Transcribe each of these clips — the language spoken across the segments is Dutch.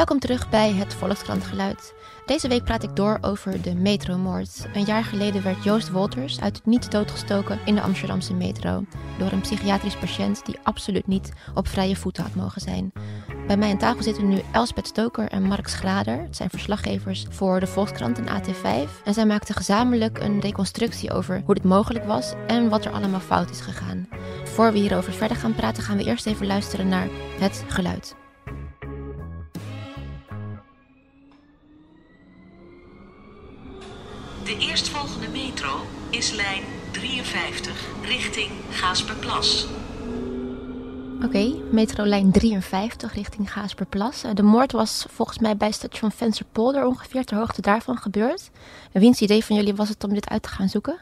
Welkom terug bij het Volkskrantgeluid. Deze week praat ik door over de metromoord. Een jaar geleden werd Joost Wolters uit het niet doodgestoken in de Amsterdamse metro. Door een psychiatrisch patiënt die absoluut niet op vrije voeten had mogen zijn. Bij mij aan tafel zitten nu Elspet Stoker en Mark Schrader. Het zijn verslaggevers voor de Volkskrant en AT5. En zij maakten gezamenlijk een reconstructie over hoe dit mogelijk was en wat er allemaal fout is gegaan. Voor we hierover verder gaan praten, gaan we eerst even luisteren naar het geluid. De eerstvolgende metro is lijn 53 richting Gaasperplas. Oké, metrolijn 53 richting Gaasperplas. Eh, De moord was volgens mij bij station Vensterpolder ongeveer ter hoogte daarvan gebeurd. En wiens idee van jullie was het om dit uit te gaan zoeken?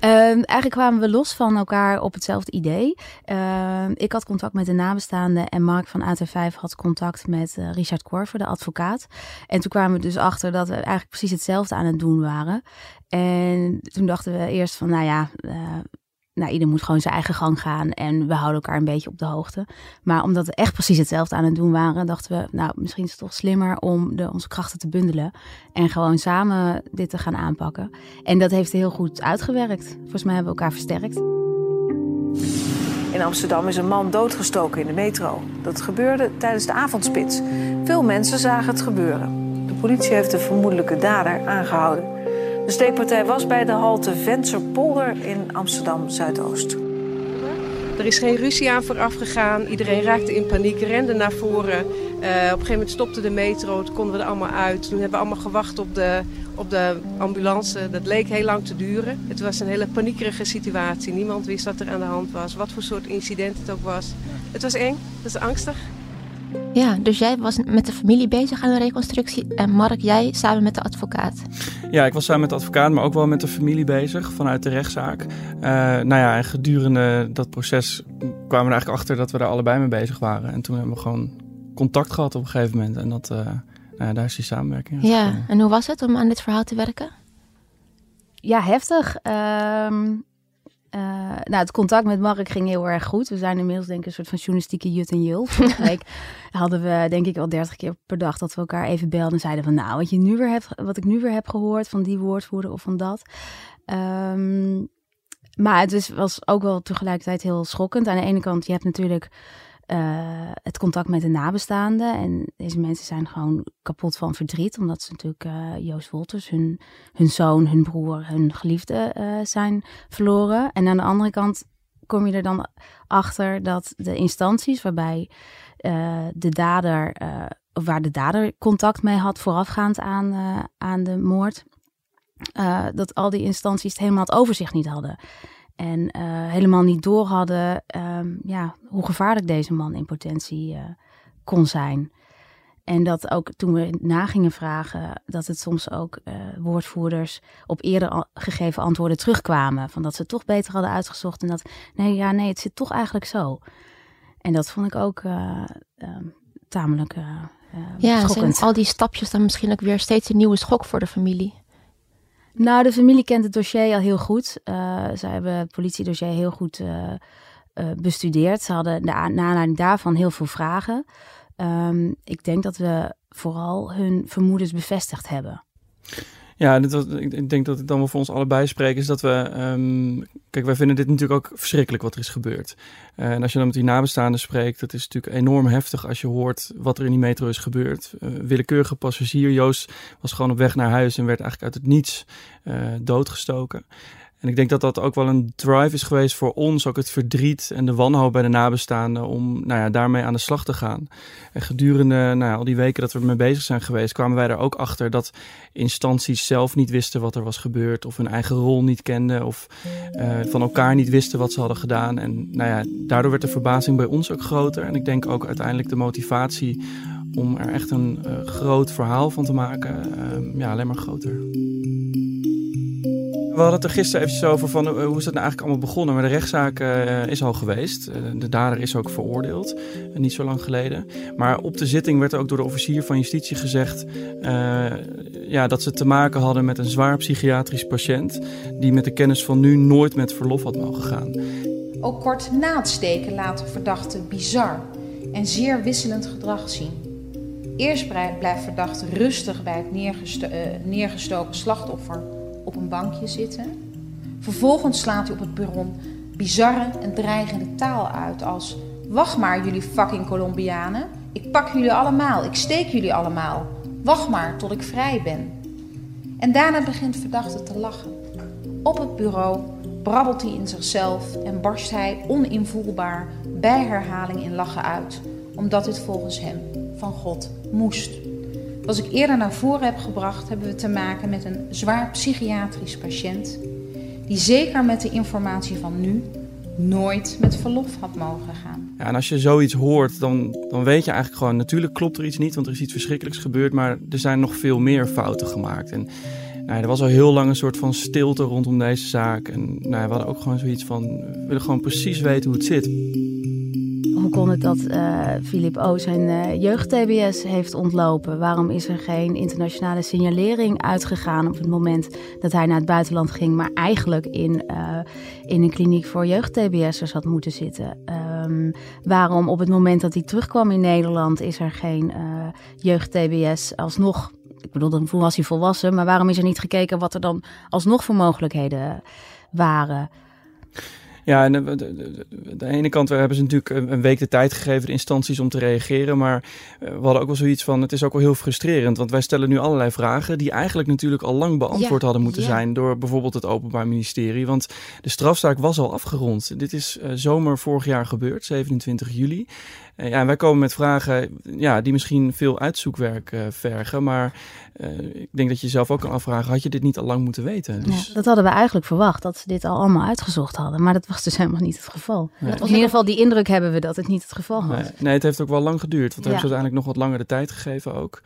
Ehm, eigenlijk kwamen we los van elkaar op hetzelfde idee. Ehm, ik had contact met de nabestaanden en Mark van AT5 had contact met eh, Richard Korver, de advocaat. En toen kwamen we dus achter dat we eigenlijk precies hetzelfde aan het doen waren. En toen dachten we eerst van, nou ja, eh, nou, ieder moet gewoon zijn eigen gang gaan en we houden elkaar een beetje op de hoogte. Maar omdat we echt precies hetzelfde aan het doen waren, dachten we, nou, misschien is het toch slimmer om de, onze krachten te bundelen en gewoon samen dit te gaan aanpakken. En dat heeft heel goed uitgewerkt. Volgens mij hebben we elkaar versterkt. In Amsterdam is een man doodgestoken in de metro. Dat gebeurde tijdens de avondspits. Veel mensen zagen het gebeuren. De politie heeft de vermoedelijke dader aangehouden. De steekpartij was bij de halte Vensterpolder in Amsterdam Zuidoost. Er is geen ruzie aan vooraf gegaan. Iedereen raakte in paniek, rende naar voren. Eh, op een gegeven moment stopte de metro, toen konden we er allemaal uit. Toen hebben we allemaal gewacht op de, op de ambulance. Dat leek heel lang te duren. Het was een hele paniekerige situatie. Niemand wist wat er aan de hand was, wat voor soort incident het ook was. Het was eng, het was angstig. Ja, dus jij was met de familie bezig aan de reconstructie en Mark, jij samen met de advocaat. Ja, ik was samen met de advocaat, maar ook wel met de familie bezig vanuit de rechtszaak. Uh, nou ja, en gedurende dat proces kwamen we er eigenlijk achter dat we daar allebei mee bezig waren. En toen hebben we gewoon contact gehad op een gegeven moment. En dat, uh, nou ja, daar is die samenwerking. Ja, en hoe was het om aan dit verhaal te werken? Ja, heftig. Uh, uh, nou, het contact met Mark ging heel erg goed. We zijn inmiddels denk ik een soort van journalistieke jut en jul. Vorige week hadden we denk ik al dertig keer per dag dat we elkaar even belden en zeiden van nou, wat, je nu weer hebt, wat ik nu weer heb gehoord van die woordvoerder of van dat. Um, maar het was ook wel tegelijkertijd heel schokkend. Aan de ene kant, je hebt natuurlijk uh, het contact met de nabestaanden. En deze mensen zijn gewoon kapot van verdriet. Omdat ze natuurlijk uh, Joost Wolters, hun, hun zoon, hun broer, hun geliefde uh, zijn verloren. En aan de andere kant kom je er dan achter dat de instanties waarbij de dader, waar de dader contact mee had voorafgaand aan, aan de moord. dat al die instanties het helemaal het overzicht niet hadden. En uh, helemaal niet door hadden um, ja, hoe gevaarlijk deze man in potentie uh, kon zijn. En dat ook toen we na gingen vragen, dat het soms ook uh, woordvoerders op eerder gegeven antwoorden terugkwamen. Van dat ze het toch beter hadden uitgezocht en dat, nee, ja, nee, het zit toch eigenlijk zo. En dat vond ik ook tamelijk ja, schokkend. al die stapjes dan misschien ook weer steeds een nieuwe schok voor de familie? Nou, de familie kent het dossier al heel goed. Uh, ze hebben het politiedossier heel goed uh, uh, bestudeerd. Ze hadden na aanleiding daarvan heel veel vragen. Um, ik denk dat we vooral hun vermoedens bevestigd hebben. Ja, ik, denk dat het dan wel voor ons allebei spreekt, is dat we. Um, kijk, wij vinden dit natuurlijk ook verschrikkelijk wat er is gebeurd. Uh, en als je dan met die nabestaanden spreekt, dat is natuurlijk enorm heftig als je hoort wat er in die metro is gebeurd. Uh, willekeurige passagier, Joost, was gewoon op weg naar huis en werd eigenlijk uit het niets uh, doodgestoken. En ik denk dat dat ook wel een drive is geweest voor ons, ook het verdriet en de wanhoop bij de nabestaanden, om nou ja, daarmee aan de slag te gaan. En gedurende nou ja, al die weken dat we ermee bezig zijn geweest, kwamen wij er ook achter dat instanties zelf niet wisten wat er was gebeurd, of hun eigen rol niet kenden, of uh, van elkaar niet wisten wat ze hadden gedaan. En nou ja, daardoor werd de verbazing bij ons ook groter. En ik denk ook uiteindelijk de motivatie om er echt een uh, groot verhaal van te maken, uh, ja, alleen maar groter. We hadden het er gisteren eventjes over van uh, hoe is dat nou eigenlijk allemaal begonnen. Maar de rechtszaak uh, is al geweest. Uh, de dader is ook veroordeeld, niet zo lang geleden. Maar op de zitting werd er ook door de officier van justitie gezegd ja, dat ze te maken hadden met een zwaar psychiatrisch patiënt. Die met de kennis van nu nooit met verlof had mogen gaan. Ook kort na het steken laat de verdachte bizar en zeer wisselend gedrag zien. Eerst blijft verdachte rustig bij het neergesto neergestoken slachtoffer op een bankje zitten. Vervolgens slaat hij op het perron bizarre en dreigende taal uit als... Wacht maar, jullie fucking Colombianen. Ik pak jullie allemaal, ik steek jullie allemaal. Wacht maar tot ik vrij ben. En daarna begint verdachte te lachen. Op het bureau brabbelt hij in zichzelf en barst hij oninvoelbaar bij herhaling in lachen uit, omdat dit volgens hem van God moest. Zoals ik eerder naar voren heb gebracht, hebben we te maken met een zwaar psychiatrisch patiënt, die zeker met de informatie van nu nooit met verlof had mogen gaan. Ja, en als je zoiets hoort, dan, dan weet je eigenlijk gewoon... natuurlijk klopt er iets niet, want er is iets verschrikkelijks gebeurd... maar er zijn nog veel meer fouten gemaakt. En nou, er was al heel lang een soort van stilte rondom deze zaak. En nou, we hadden ook gewoon zoiets van... we willen gewoon precies weten hoe het zit. Het dat uh, Philip O. zijn uh, jeugd-TBS heeft ontlopen? Waarom is er geen internationale signalering uitgegaan op het moment dat hij naar het buitenland ging, maar eigenlijk in, uh, in een kliniek voor jeugd-TBS'ers had moeten zitten? Um, waarom op het moment dat hij terugkwam in Nederland is er geen jeugd-TBS alsnog ik bedoel, dan was hij volwassen, maar waarom is er niet gekeken wat er dan alsnog voor mogelijkheden waren? Ja, en de, de, de, ene kant hebben ze natuurlijk een week de tijd gegeven, de instanties, om te reageren. Maar eh, we hadden ook wel zoiets van, het is ook wel heel frustrerend. Want wij stellen nu allerlei vragen die eigenlijk natuurlijk al lang beantwoord hadden moeten zijn door bijvoorbeeld het Openbaar Ministerie. Want de strafzaak was al afgerond. Dit is uh, zomer vorig jaar gebeurd, 27 juli. Uh, ja, wij komen met vragen ja, die misschien veel uitzoekwerk uh, vergen. Maar ik denk dat je zelf ook kan afvragen, had je dit niet al lang moeten weten? Dus... Ja, dat hadden we eigenlijk verwacht, dat ze dit al allemaal uitgezocht hadden. Maar dat was dus helemaal niet het geval. Nee. In ieder geval die indruk hebben we dat het niet het geval was. Nee, nee het heeft ook wel lang geduurd. Want we hebben ze uiteindelijk nog wat langer de tijd gegeven ook.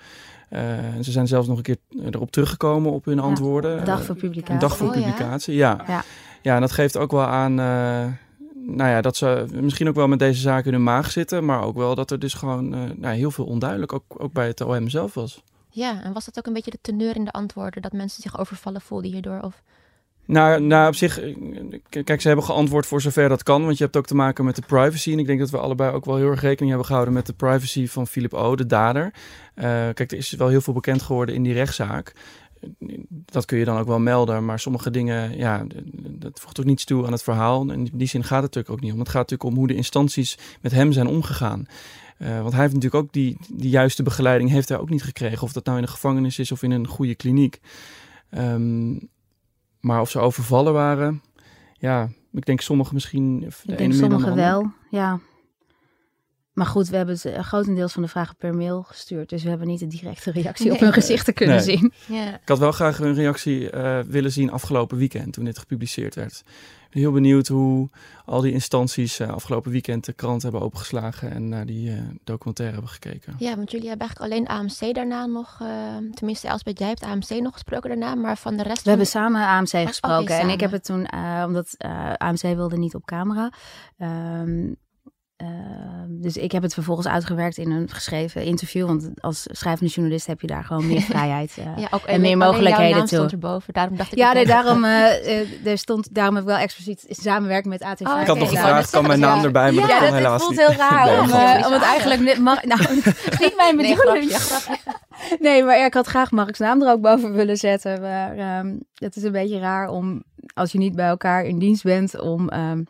Uh, ze zijn zelfs nog een keer erop teruggekomen op hun ja, antwoorden. Een dag voor publicatie. Een dag voor publicatie, ja. Ja, ja. ja en dat geeft ook wel aan nou ja, dat ze misschien ook wel met deze zaken in hun maag zitten, maar ook wel dat er dus gewoon uh, nou, heel veel onduidelijk, ook, ook bij het OM zelf was. Ja, en was dat ook een beetje de teneur in de antwoorden, dat mensen zich overvallen voelden hierdoor? Of... Nou, nou, op zich, kijk, ze hebben geantwoord voor zover dat kan, want je hebt ook te maken met de privacy. En ik denk dat we allebei ook wel heel erg rekening hebben gehouden met de privacy van Philip O., de dader. Uh, kijk, er is wel heel veel bekend geworden in die rechtszaak dat kun je dan ook wel melden. Maar sommige dingen, ja, dat voegt ook niets toe aan het verhaal. En in die zin gaat het natuurlijk ook niet om. Het gaat natuurlijk om hoe de instanties met hem zijn omgegaan. Want hij heeft natuurlijk ook die, die juiste begeleiding heeft hij ook niet gekregen. Of dat nou in een gevangenis is of in een goede kliniek. Um, maar of ze overvallen waren, ja, ik denk sommigen misschien. ik denk sommigen wel, ja. Maar goed, we hebben ze grotendeels van de vragen per mail gestuurd. Dus we hebben niet een directe reactie nee. op hun gezichten kunnen nee. zien. Ja. Ik had wel graag een reactie uh, willen zien afgelopen weekend toen dit gepubliceerd werd. Ik ben heel benieuwd hoe al die instanties uh, afgelopen weekend de krant hebben opengeslagen en naar die uh, documentaire hebben gekeken. Ja, want jullie hebben eigenlijk alleen AMC daarna nog, tenminste Elspeth, jij hebt AMC nog gesproken daarna, maar van de rest... We van... hebben samen AMC gesproken okay, en ik heb het toen, omdat AMC wilde niet op camera... Um, uh, dus ik heb het vervolgens uitgewerkt in een geschreven interview. Want als schrijvende journalist heb je daar gewoon meer vrijheid uh, ja, ook, en meer mogelijkheden toe. stond erboven, daarom dacht ik... Ja, nee, daarom, uh, er stond, daarom heb ik wel expliciet samenwerken met AT5. Oh, ik had nog gevraagd, kan mijn naam ja. erbij, maar ja, dat helaas niet. Het voelt heel raar nee, om, om het eigenlijk... Net, mag, nou, niet mijn bedoeling. Nee, grapje, nee, maar ik had graag Mark's naam er ook boven willen zetten. Maar um, het is een beetje raar om, als je niet bij elkaar in dienst bent, om... Um,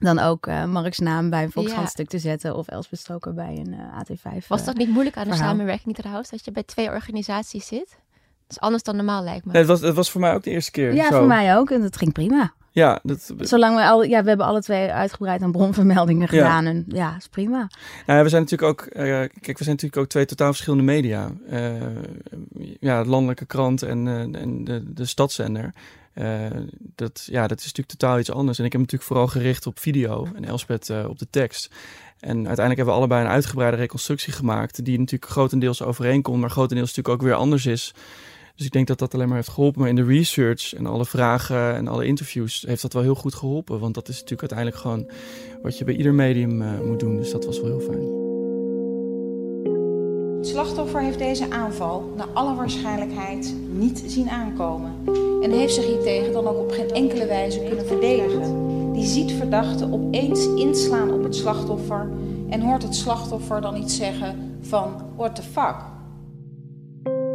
dan ook uh, Mark's naam bij een Volkshandstuk ja. te zetten of Elspeth Stoker bij een uh, AT5 Was dat niet moeilijk aan de verhaal? samenwerking trouwens, dat je bij twee organisaties zit? Dat is anders dan normaal lijkt me. Nee, het, was, het was voor mij ook de eerste keer. Ja, zo. voor mij ook en dat ging prima. Ja, dat... Zolang we al, ja, we hebben alle twee uitgebreid aan bronvermeldingen gedaan ja. en ja, is prima. Nou, we zijn natuurlijk ook, uh, kijk, we zijn natuurlijk ook twee totaal verschillende media. Uh, ja, landelijke krant en, uh, en de, de stadszender. Uh, dat, ja, dat is natuurlijk totaal iets anders. En ik heb natuurlijk vooral gericht op video en Elspeth uh, op de tekst. En uiteindelijk hebben we allebei een uitgebreide reconstructie gemaakt, die natuurlijk grotendeels overeenkomt, maar grotendeels natuurlijk ook weer anders is. Dus ik denk dat dat alleen maar heeft geholpen. Maar in de research en alle vragen en alle interviews heeft dat wel heel goed geholpen. Want dat is natuurlijk uiteindelijk gewoon wat je bij ieder medium uh, moet doen. Dus dat was wel heel fijn. Het slachtoffer heeft deze aanval naar alle waarschijnlijkheid niet zien aankomen en heeft zich hiertegen dan ook op geen enkele wijze kunnen verdedigen. Die ziet verdachte opeens inslaan op het slachtoffer en hoort het slachtoffer dan iets zeggen van what the fuck.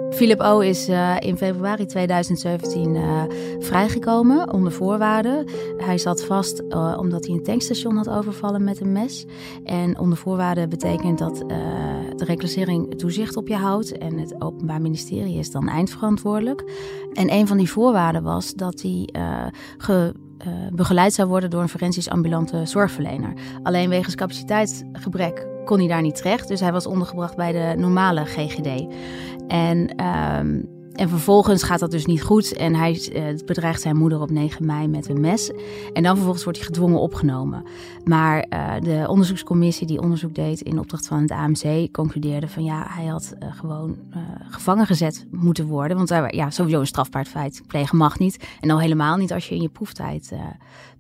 Philip O. is uh, in februari 2017 uh, vrijgekomen onder voorwaarden. Hij zat vast uh, omdat hij een tankstation had overvallen met een mes. En onder voorwaarden betekent dat de reclassering toezicht op je houdt. En het Openbaar Ministerie is dan eindverantwoordelijk. En een van die voorwaarden was dat hij ge, begeleid zou worden door een forensisch ambulante zorgverlener. Alleen wegens capaciteitsgebrek kon hij daar niet terecht. Dus hij was ondergebracht bij de normale GGD. En, um, en vervolgens gaat dat dus niet goed. En hij uh, bedreigt zijn moeder op 9 mei met een mes. En dan vervolgens wordt hij gedwongen opgenomen. Maar uh, de onderzoekscommissie die onderzoek deed in opdracht van het AMC concludeerde van ja, hij had uh, gewoon gevangen gezet moeten worden. Want ja, sowieso een strafbaar feit plegen mag niet. En al helemaal niet als je in je proeftijd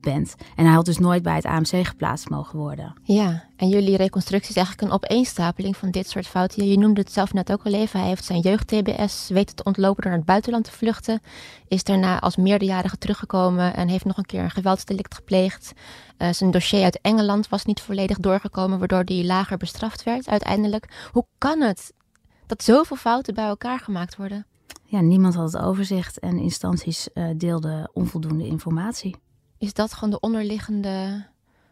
bent. En hij had dus nooit bij het AMC geplaatst mogen worden. Ja, en jullie reconstructie is eigenlijk een opeenstapeling van dit soort fouten. Je noemde het zelf net ook al even. Hij heeft zijn jeugd-TBS weten te ontlopen door naar het buitenland te vluchten. Is daarna als meerderjarige teruggekomen en heeft nog een keer een geweldsdelict gepleegd. Uh, zijn dossier uit Engeland was niet volledig doorgekomen, waardoor hij lager bestraft werd uiteindelijk. Hoe kan het dat zoveel fouten bij elkaar gemaakt worden? Ja, niemand had het overzicht en instanties uh, deelden onvoldoende informatie. Is dat gewoon de onderliggende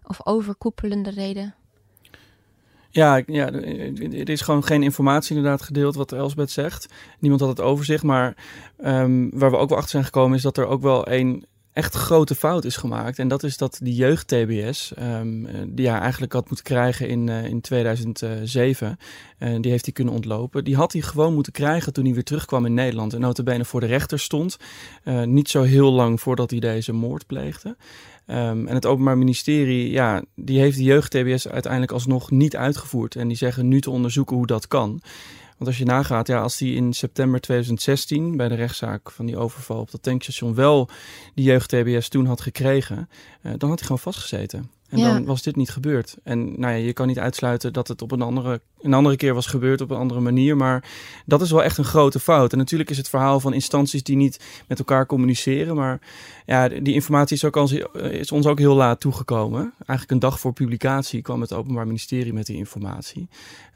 of overkoepelende reden? Ja, ja, er is gewoon geen informatie inderdaad gedeeld wat Elsbeth zegt. Niemand had het overzicht, maar um, waar we ook wel achter zijn gekomen is dat er ook wel een echt grote fout is gemaakt. En dat is dat die jeugd-TBS, um, die hij eigenlijk had moeten krijgen in, uh, in 2007, uh, die heeft hij kunnen ontlopen. Die had hij gewoon moeten krijgen toen hij weer terugkwam in Nederland. En notabene voor de rechter stond, niet zo heel lang voordat hij deze moord pleegde. Um, en het Openbaar Ministerie, ja, die heeft de jeugd-TBS uiteindelijk alsnog niet uitgevoerd. En die zeggen nu te onderzoeken hoe dat kan. Want als je nagaat, ja, als hij in september 2016 bij de rechtszaak van die overval op dat tankstation wel die jeugd-TBS toen had gekregen, uh, dan had hij gewoon vastgezeten. En ja. dan was dit niet gebeurd. En nou ja, je kan niet uitsluiten dat het op een andere, een andere keer was gebeurd op een andere manier. Maar dat is wel echt een grote fout. En natuurlijk is het verhaal van instanties die niet met elkaar communiceren. Maar ja, die informatie is, ook al, is ons ook heel laat toegekomen. Eigenlijk een dag voor publicatie kwam het Openbaar Ministerie met die informatie.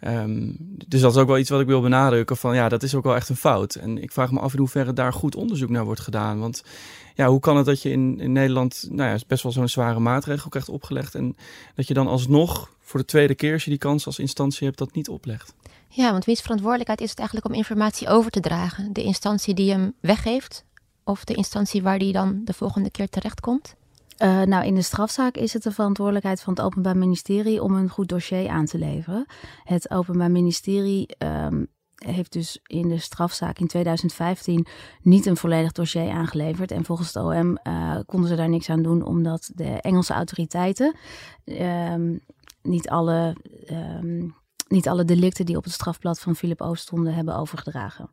Um, dus dat is ook wel iets wat ik wil benadrukken. Van ja, dat is ook wel echt een fout. En ik vraag me af in hoeverre daar goed onderzoek naar wordt gedaan. Want ja, hoe kan het dat je in, in Nederland nou ja, best wel zo'n zware maatregel krijgt opgelegd en dat je dan alsnog voor de tweede keer, als je die kans als instantie hebt, dat niet oplegt? Ja, want wiens verantwoordelijkheid is het eigenlijk om informatie over te dragen? De instantie die hem weggeeft of de instantie waar die dan de volgende keer terechtkomt? Uh, nou, in de strafzaak is het de verantwoordelijkheid van het Openbaar Ministerie om een goed dossier aan te leveren. Het Openbaar Ministerie um, heeft dus in de strafzaak in 2015 niet een volledig dossier aangeleverd. En volgens het OM uh, konden ze daar niks aan doen, omdat de Engelse autoriteiten um, niet, alle, um, niet alle delicten die op het strafblad van Philip O stonden hebben overgedragen.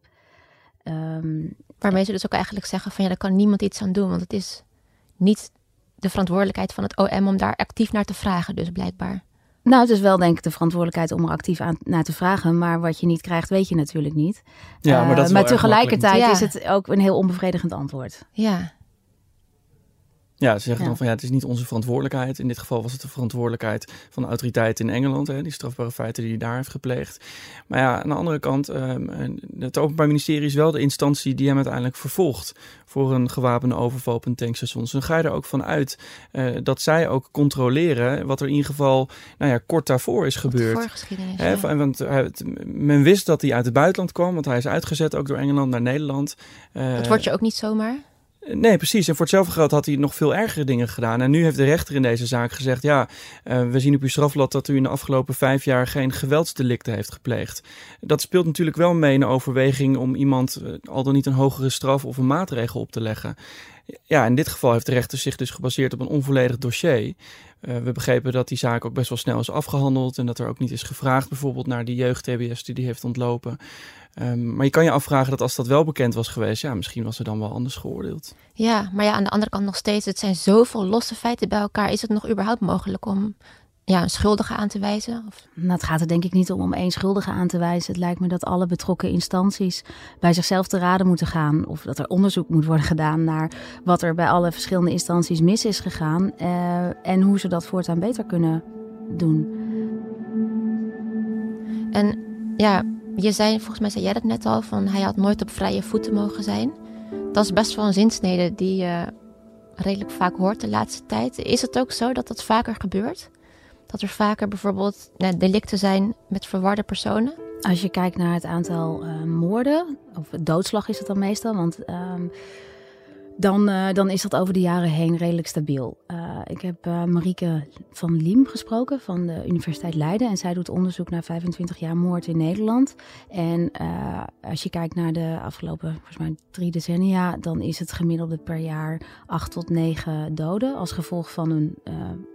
Um, Waarmee ze dus ook eigenlijk zeggen van ja, daar kan niemand iets aan doen, want het is niet de verantwoordelijkheid van het OM om daar actief naar te vragen, dus blijkbaar. Nou, het is wel denk ik de verantwoordelijkheid om er actief aan, naar te vragen. Maar wat je niet krijgt, weet je natuurlijk niet. Ja, maar, dat is uh, maar tegelijkertijd ja. is het ook een heel onbevredigend antwoord. Ja. Ja, ze zeggen ja. dan van ja, het is niet onze verantwoordelijkheid. In dit geval was het de verantwoordelijkheid van de autoriteit in Engeland, hè, die strafbare feiten die hij daar heeft gepleegd. Maar ja, aan de andere kant, um, het Openbaar Ministerie is wel de instantie die hem uiteindelijk vervolgt voor een gewapende overval op een tankstation. Dus dan ga je er ook van uit uh, dat zij ook controleren wat er in ieder geval nou ja, kort daarvoor is gebeurd. Hè, ja. Want uh, men wist dat hij uit het buitenland kwam, want hij is uitgezet ook door Engeland naar Nederland. Uh, dat wordt je ook niet zomaar? Nee, precies. En voor hetzelfde geld had hij nog veel ergere dingen gedaan. En nu heeft de rechter in deze zaak gezegd: ja, uh, we zien op uw strafblad dat u in de afgelopen vijf jaar geen geweldsdelicten heeft gepleegd. Dat speelt natuurlijk wel mee in de overweging om iemand uh, al dan niet een hogere straf of een maatregel op te leggen. Ja, in dit geval heeft de rechter zich dus gebaseerd op een onvolledig dossier. Uh, we begrepen dat die zaak ook best wel snel is afgehandeld en dat er ook niet is gevraagd bijvoorbeeld naar die jeugd-TBS die die heeft ontlopen. Um, maar je kan je afvragen dat als dat wel bekend was geweest, ja, misschien was er dan wel anders geoordeeld. Ja, maar ja, aan de andere kant nog steeds, het zijn zoveel losse feiten bij elkaar. Is het nog überhaupt mogelijk om ja, een schuldige aan te wijzen? Of? Nou, het gaat er denk ik niet om om één schuldige aan te wijzen. Het lijkt me dat alle betrokken instanties bij zichzelf te raden moeten gaan. Of dat er onderzoek moet worden gedaan naar wat er bij alle verschillende instanties mis is gegaan. Uh, en hoe ze dat voortaan beter kunnen doen. En Ja, je zei, volgens mij zei jij dat net al, van hij had nooit op vrije voeten mogen zijn. Dat is best wel een zinsnede die je redelijk vaak hoort de laatste tijd. Is het ook zo dat dat vaker gebeurt? Dat er vaker bijvoorbeeld nou, delicten zijn met verwarde personen? Als je kijkt naar het aantal uh, moorden, of doodslag is het dan meestal, want uh, dan, uh, dan is dat over de jaren heen redelijk stabiel. Uh, ik heb Marieke van Liem gesproken van de Universiteit Leiden. En zij doet onderzoek naar 25 jaar moord in Nederland. En als je kijkt naar de afgelopen volgens mij drie decennia, dan is het gemiddelde per jaar 8 tot 9 doden als gevolg van een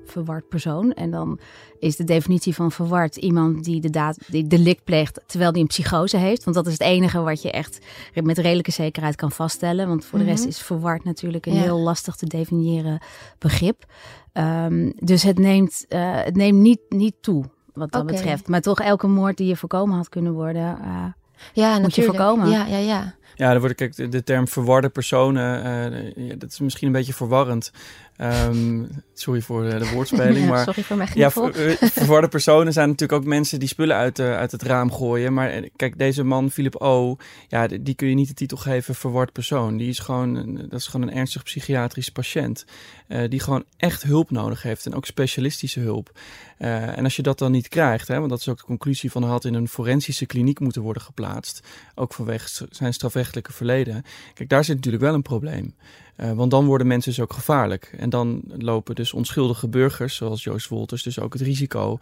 verward persoon. En dan is de definitie van verward iemand die de daad, die delict pleegt terwijl die een psychose heeft. Want dat is het enige wat je echt met redelijke zekerheid kan vaststellen. Want voor de rest is verward natuurlijk een Ja. heel lastig te definiëren begrip. Ehm, dus het neemt, eh, het neemt niet, niet toe wat dat betreft. Maar toch elke moord die je voorkomen had kunnen worden. eh, Ja, Moet je natuurlijk. voorkomen. Ja, ja, ja. Ja, er wordt kijk, de, de term verwarde personen, eh, ja, dat is misschien een beetje verwarrend. Ehm, sorry voor de, de woordspeling, maar Sorry voor mijn ja, ver- eh, verwarde personen zijn natuurlijk ook mensen die spullen uit, eh, uit het raam gooien. Maar eh, kijk, deze man, Philip O., ja, die kun je niet de titel geven verward persoon. Die is gewoon, een- dat is gewoon een ernstig psychiatrisch patiënt. eh, die gewoon echt hulp nodig heeft en ook specialistische hulp. Eh, en als je dat dan niet krijgt, hè, want dat is ook de conclusie van hij had in een forensische kliniek moeten worden geplaatst. Ook vanwege zijn strafrechtelijke verleden. Kijk, daar zit natuurlijk wel een probleem. Eh, want dan worden mensen dus ook gevaarlijk. En dan lopen dus onschuldige burgers, zoals Joost Wolters, dus ook het risico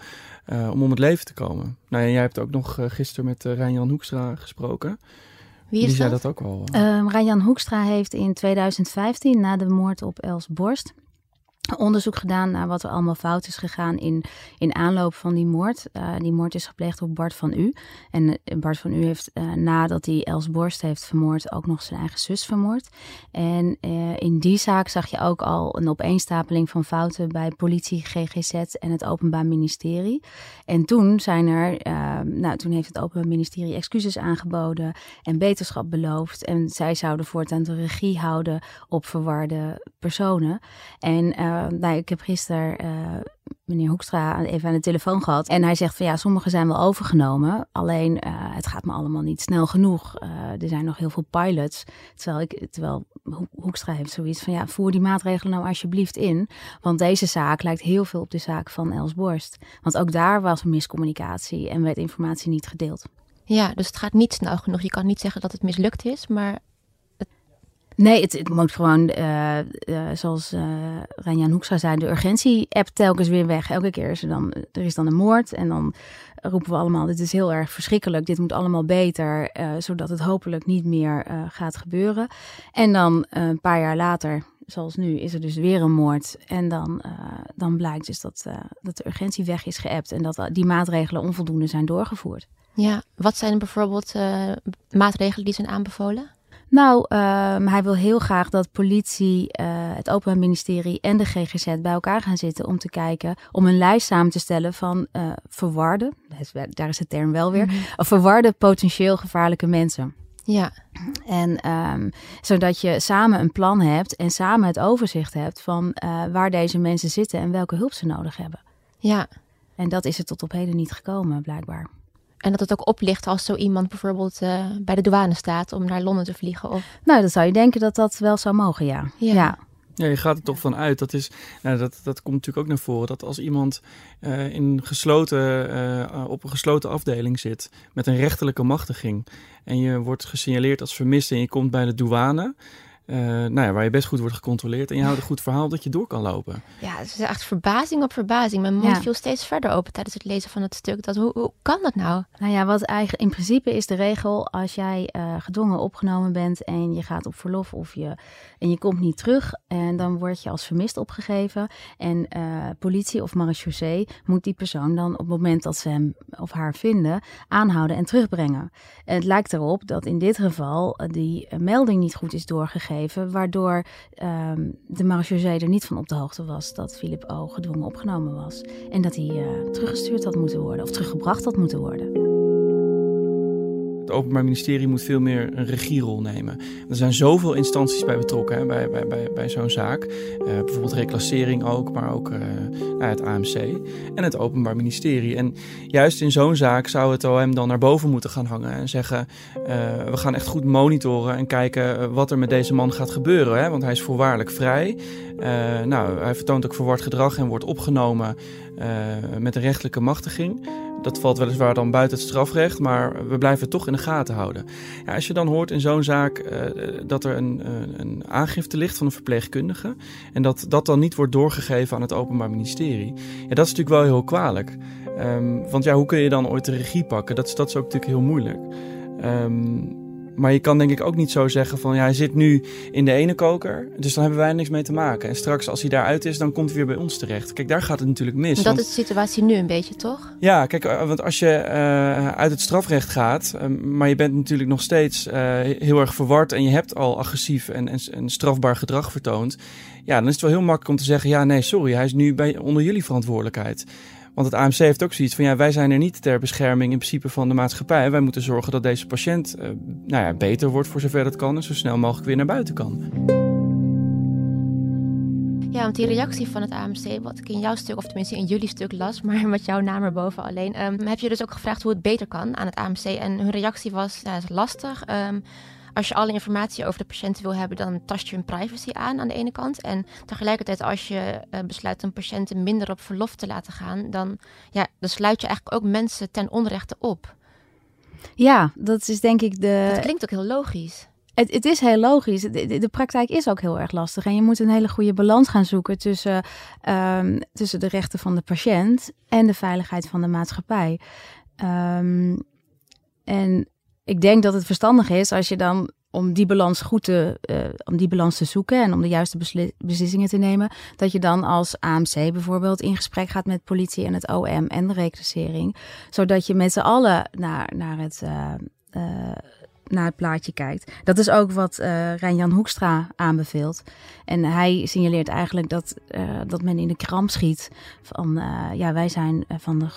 eh, om om het leven te komen. Nou ja, jij hebt ook nog eh, gisteren met uh, Rijn-Jan Hoekstra gesproken. Wie Die is zei dat? dat ook al. Um, Rajan Hoekstra heeft in 2015, na de moord op Els Borst, onderzoek gedaan naar wat er allemaal fout is gegaan in, in aanloop van die moord. Uh, die moord is gepleegd op Bart van U. En uh, Bart van U heeft uh, nadat hij Els Borst heeft vermoord ook nog zijn eigen zus vermoord. En in die zaak zag je ook al een opeenstapeling van fouten bij politie, GGZ en het Openbaar Ministerie. En toen zijn er, nou toen heeft het Openbaar Ministerie excuses aangeboden en beterschap beloofd. En zij zouden voortaan de regie houden op verwarde personen. En nou, ik heb gisteren uh, meneer Hoekstra even aan de telefoon gehad. En hij zegt van ja, sommige zijn wel overgenomen. Alleen uh, het gaat me allemaal niet snel genoeg. Er zijn nog heel veel pilots. Terwijl, ik, terwijl Hoekstra heeft zoiets van ja, voer die maatregelen nou alsjeblieft in. Want deze zaak lijkt heel veel op de zaak van Els Borst. Want ook daar was miscommunicatie en werd informatie niet gedeeld. Ja, dus het gaat niet snel genoeg. Je kan niet zeggen dat het mislukt is, maar Nee, het, het moet gewoon, uh, uh, zoals uh, Ranjan Hoekstra zei, de urgentie-app telkens weer weg. Elke keer is er dan, er is dan een moord en dan roepen we allemaal, dit is heel erg verschrikkelijk, dit moet allemaal beter, zodat het hopelijk niet meer gaat gebeuren. En dan een paar jaar later, zoals nu, is er dus weer een moord. En dan, dan blijkt dus dat, dat de urgentie weg is geëpt en dat die maatregelen onvoldoende zijn doorgevoerd. Ja, wat zijn bijvoorbeeld maatregelen die zijn aanbevolen? Nou, um, hij wil heel graag dat politie, uh, het Openbaar Ministerie en de GGZ bij elkaar gaan zitten om te kijken, om een lijst samen te stellen van uh, verwarde, daar is de term wel weer, mm -hmm. verwarde potentieel gevaarlijke mensen. Ja. En um, zodat je samen een plan hebt en samen het overzicht hebt van uh, waar deze mensen zitten en welke hulp ze nodig hebben. Ja. En dat is er tot op heden niet gekomen, blijkbaar. En dat het ook oplicht als zo iemand bijvoorbeeld uh, bij de douane staat om naar Londen te vliegen? Of... Nou, dan zou je denken dat dat wel zou mogen, ja. Ja. ja. Ja, je gaat er toch van uit. Dat, is, nou, dat, dat komt natuurlijk ook naar voren. Dat als iemand uh, in gesloten, uh, op een gesloten afdeling zit met een rechterlijke machtiging. En je wordt gesignaleerd als vermist en je komt bij de douane. Uh, nou ja, waar je best goed wordt gecontroleerd. En je houdt een goed verhaal dat je door kan lopen. Ja, het is echt verbazing op verbazing. Mijn mond ja. viel steeds verder open tijdens het lezen van het stuk. Dat, hoe, hoe kan dat nou? Nou ja, wat eigenlijk in principe is de regel als jij uh, gedwongen opgenomen bent en je gaat op verlof of je en je komt niet terug en dan word je als vermist opgegeven en uh, politie of marechaussee moet die persoon dan op het moment dat ze hem of haar vinden aanhouden en terugbrengen. En het lijkt erop dat in dit geval die melding niet goed is doorgegeven waardoor um, de marechaussee er niet van op de hoogte was dat Philip O. gedwongen opgenomen was. En dat hij uh, teruggestuurd had moeten worden of teruggebracht had moeten worden. Het Openbaar Ministerie moet veel meer een regierol nemen. Er zijn zoveel instanties bij betrokken hè, bij, bij, bij, zo'n zaak. Uh, bijvoorbeeld reclassering ook, maar ook uh, het AMC en het Openbaar Ministerie. En juist in zo'n zaak zou het OM dan naar boven moeten gaan hangen en zeggen: we gaan echt goed monitoren en kijken wat er met deze man gaat gebeuren. Hè, want hij is voorwaardelijk vrij. nou, hij vertoont ook verward gedrag en wordt opgenomen met een rechtelijke machtiging. Dat valt weliswaar dan buiten het strafrecht, maar we blijven het toch in de gaten houden. Ja, als je dan hoort in zo'n zaak uh, dat er een, een, aangifte ligt van een verpleegkundige en dat dat dan niet wordt doorgegeven aan het Openbaar Ministerie, ja, dat is natuurlijk wel heel kwalijk. Um, want ja, hoe kun je dan ooit de regie pakken? Dat is, dat is ook natuurlijk heel moeilijk. Um, maar je kan denk ik ook niet zo zeggen van ja, hij zit nu in de ene koker, dus dan hebben wij niks mee te maken. En straks als hij daaruit is, dan komt hij weer bij ons terecht. Kijk, daar gaat het natuurlijk mis. Dat is de situatie nu een beetje, toch? Ja, kijk, eh, want als je uh, uit het strafrecht gaat, uh, maar je bent natuurlijk nog steeds uh, heel erg verward en je hebt al agressief en, en, en, strafbaar gedrag vertoond. Ja, dan is het wel heel makkelijk om te zeggen, ja, nee, sorry, hij is nu bij, onder jullie verantwoordelijkheid. Want het AMC heeft ook zoiets van ja, wij zijn er niet ter bescherming in principe van de maatschappij. Wij moeten zorgen dat deze patiënt uh, nou ja, beter wordt voor zover het kan en zo snel mogelijk weer naar buiten kan. Ja, want die reactie van het AMC, wat ik in jouw stuk, of tenminste in jullie stuk las, maar met jouw naam erboven alleen, um, heb je dus ook gevraagd hoe het beter kan aan het AMC. En hun reactie was, ja, is lastig. Um, als je alle informatie over de patiënt wil hebben, dan tast je hun privacy aan aan de ene kant. En tegelijkertijd, als je uh, besluit een patiënt minder op verlof te laten gaan, dan, ja, dan sluit je eigenlijk ook mensen ten onrechte op. Ja, dat is denk ik de. Dat klinkt ook heel logisch. Het, het, is heel logisch. De, de, praktijk is ook heel erg lastig. En je moet een hele goede balans gaan zoeken tussen, um, tussen de rechten van de patiënt en de veiligheid van de maatschappij. Um, en ik denk dat het verstandig is als je dan om die balans goed te, uh, om die balans te zoeken en om de juiste beslissingen te nemen, dat je dan als AMC bijvoorbeeld in gesprek gaat met politie en het OM en de reclassering, zodat je met z'n allen naar, naar het uh, uh, naar het plaatje kijkt. Dat is ook wat uh, Rijn-Jan Hoekstra aanbeveelt. En hij signaleert eigenlijk dat, uh, dat men in de kramp schiet van uh, ja, wij zijn van de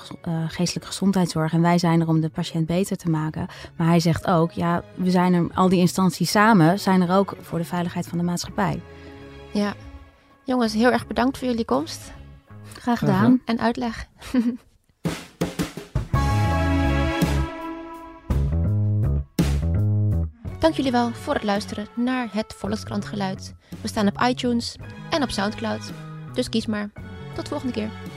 geestelijke gezondheidszorg en wij zijn er om de patiënt beter te maken. Maar hij zegt ook, ja, we zijn er, al die instanties samen zijn er ook voor de veiligheid van de maatschappij. Ja, jongens, heel erg bedankt voor jullie komst. Graag gedaan. En uitleg. Dank jullie wel voor het luisteren naar het Volkskrant Geluid. We staan op iTunes en op Soundcloud. Dus kies maar. Tot volgende keer.